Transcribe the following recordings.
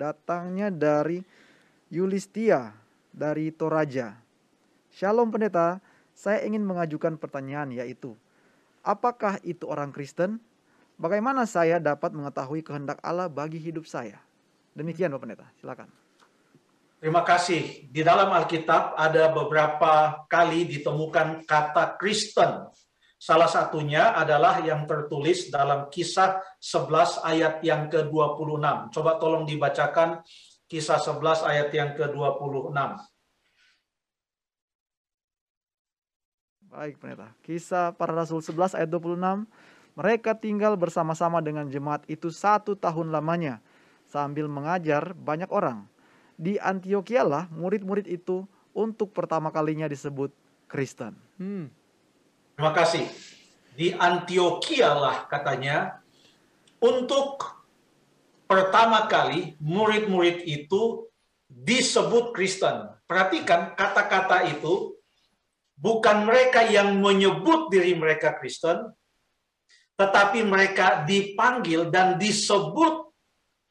Datangnya dari Yulistia dari Toraja. Shalom pendeta, saya ingin mengajukan pertanyaan yaitu, apakah itu orang Kristen? Bagaimana saya dapat mengetahui kehendak Allah bagi hidup saya? Demikian Bapak Pendeta, silakan. Terima kasih. Di dalam Alkitab ada beberapa kali ditemukan kata Kristen. Salah satunya adalah yang tertulis dalam kisah 11 ayat yang ke-26. Coba tolong dibacakan kisah 11 ayat yang ke-26. Baik, pendeta. Kisah para Rasul 11 ayat 26. Mereka tinggal bersama-sama dengan jemaat itu satu tahun lamanya sambil mengajar banyak orang di Antioquia lah murid-murid itu untuk pertama kalinya disebut Kristen. Hmm. Terima kasih. Di Antioquia lah katanya untuk pertama kali murid-murid itu disebut Kristen. Perhatikan kata-kata itu bukan mereka yang menyebut diri mereka Kristen, tetapi mereka dipanggil dan disebut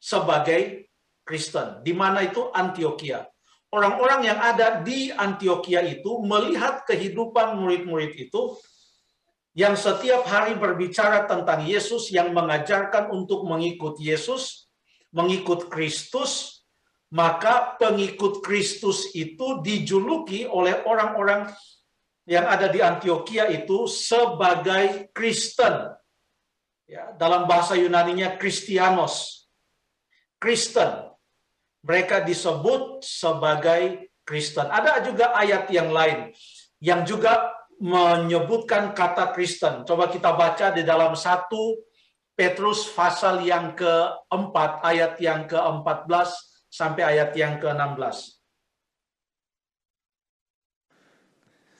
sebagai Kristen, di mana itu Antioquia. Orang-orang yang ada di Antioquia itu melihat kehidupan murid-murid itu yang setiap hari berbicara tentang Yesus, yang mengajarkan untuk mengikut Yesus, mengikut Kristus, maka pengikut Kristus itu dijuluki oleh orang-orang yang ada di Antioquia itu sebagai Kristen. Ya, dalam bahasa Yunaninya Kristianos. Kristen mereka disebut sebagai Kristen. Ada juga ayat yang lain yang juga menyebutkan kata Kristen. Coba kita baca di dalam satu Petrus pasal yang keempat, ayat yang ke-14 sampai ayat yang ke-16.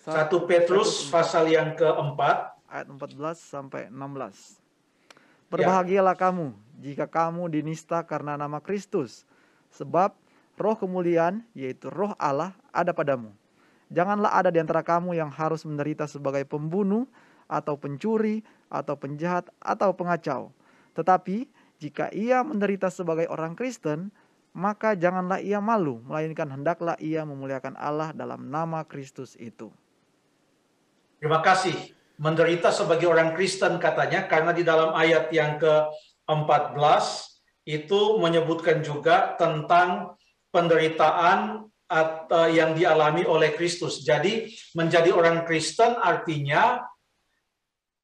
Satu Petrus pasal yang keempat, ayat 14 sampai 16. Berbahagialah ya. kamu jika kamu dinista karena nama Kristus, Sebab roh kemuliaan, yaitu roh Allah, ada padamu. Janganlah ada di antara kamu yang harus menderita sebagai pembunuh, atau pencuri, atau penjahat, atau pengacau. Tetapi jika ia menderita sebagai orang Kristen, maka janganlah ia malu, melainkan hendaklah ia memuliakan Allah dalam nama Kristus itu. Terima kasih. Menderita sebagai orang Kristen katanya, karena di dalam ayat yang ke-14, itu menyebutkan juga tentang penderitaan yang dialami oleh Kristus. Jadi menjadi orang Kristen artinya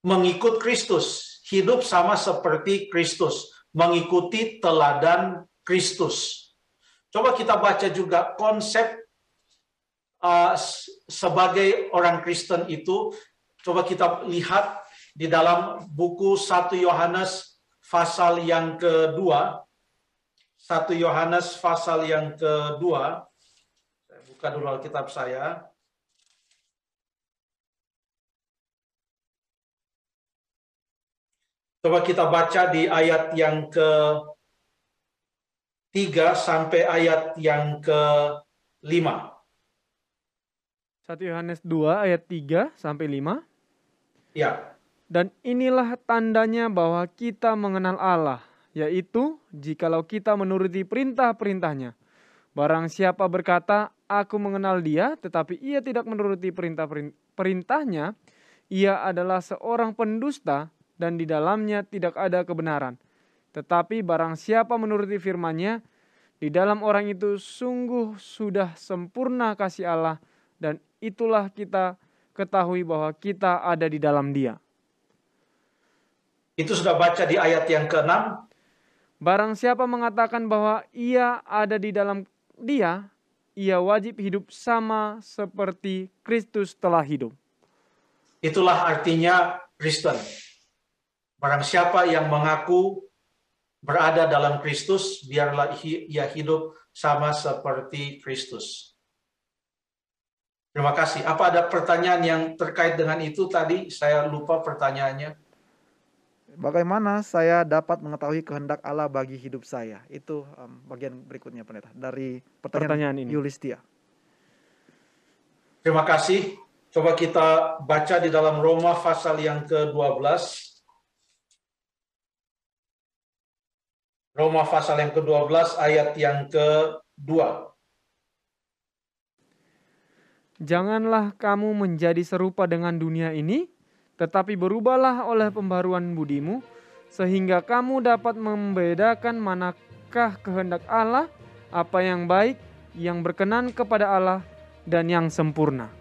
mengikut Kristus, hidup sama seperti Kristus, mengikuti teladan Kristus. Coba kita baca juga konsep uh, sebagai orang Kristen itu. Coba kita lihat di dalam buku 1 Yohanes pasal yang kedua, satu Yohanes pasal yang kedua, buka dulu Alkitab saya. Coba kita baca di ayat yang ke 3 sampai ayat yang ke 5. 1 Yohanes 2 ayat 3 sampai 5. Ya. Dan inilah tandanya bahwa kita mengenal Allah, yaitu jikalau kita menuruti perintah-perintahnya. Barang siapa berkata, aku mengenal dia, tetapi ia tidak menuruti perintah-perintahnya, ia adalah seorang pendusta dan di dalamnya tidak ada kebenaran. Tetapi barang siapa menuruti firman-Nya, di dalam orang itu sungguh sudah sempurna kasih Allah dan itulah kita ketahui bahwa kita ada di dalam Dia. Itu sudah baca di ayat yang ke-6. Barang siapa mengatakan bahwa ia ada di dalam dia, ia wajib hidup sama seperti Kristus telah hidup. Itulah artinya Kristen. Barang siapa yang mengaku berada dalam Kristus, biarlah ia hidup sama seperti Kristus. Terima kasih. Apa ada pertanyaan yang terkait dengan itu tadi? Saya lupa pertanyaannya. Bagaimana saya dapat mengetahui kehendak Allah bagi hidup saya? Itu um, bagian berikutnya pendeta dari pertanyaan, pertanyaan ini. Yulistia. Terima kasih. Coba kita baca di dalam Roma pasal yang ke-12. Roma pasal yang ke-12 ayat yang ke-2. Janganlah kamu menjadi serupa dengan dunia ini, tetapi berubahlah oleh pembaruan budimu, sehingga kamu dapat membedakan manakah kehendak Allah, apa yang baik, yang berkenan kepada Allah, dan yang sempurna.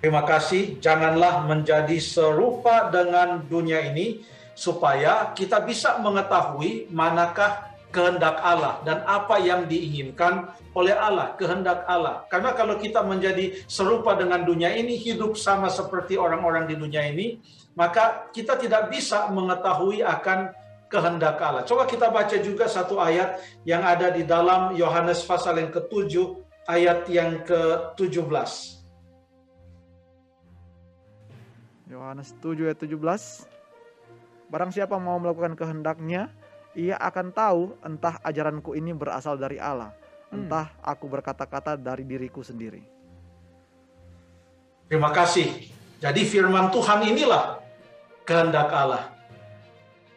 Terima kasih. Janganlah menjadi serupa dengan dunia ini, supaya kita bisa mengetahui manakah kehendak Allah dan apa yang diinginkan oleh Allah, kehendak Allah. Karena kalau kita menjadi serupa dengan dunia ini, hidup sama seperti orang-orang di dunia ini, maka kita tidak bisa mengetahui akan kehendak Allah. Coba kita baca juga satu ayat yang ada di dalam Yohanes pasal yang ke-7 ayat yang ke-17. Yohanes 7 ayat 17. Barang siapa mau melakukan kehendaknya, ia akan tahu entah ajaranku ini berasal dari Allah, entah aku berkata-kata dari diriku sendiri. Terima kasih. Jadi firman Tuhan inilah kehendak Allah.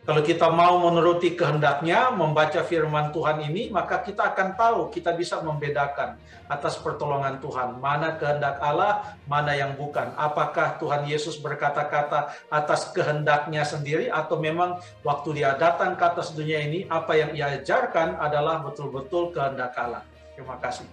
Kalau kita mau menuruti kehendaknya, membaca firman Tuhan ini, maka kita akan tahu, kita bisa membedakan atas pertolongan Tuhan. Mana kehendak Allah, mana yang bukan. Apakah Tuhan Yesus berkata-kata atas kehendaknya sendiri, atau memang waktu dia datang ke atas dunia ini, apa yang ia ajarkan adalah betul-betul kehendak Allah. Terima kasih.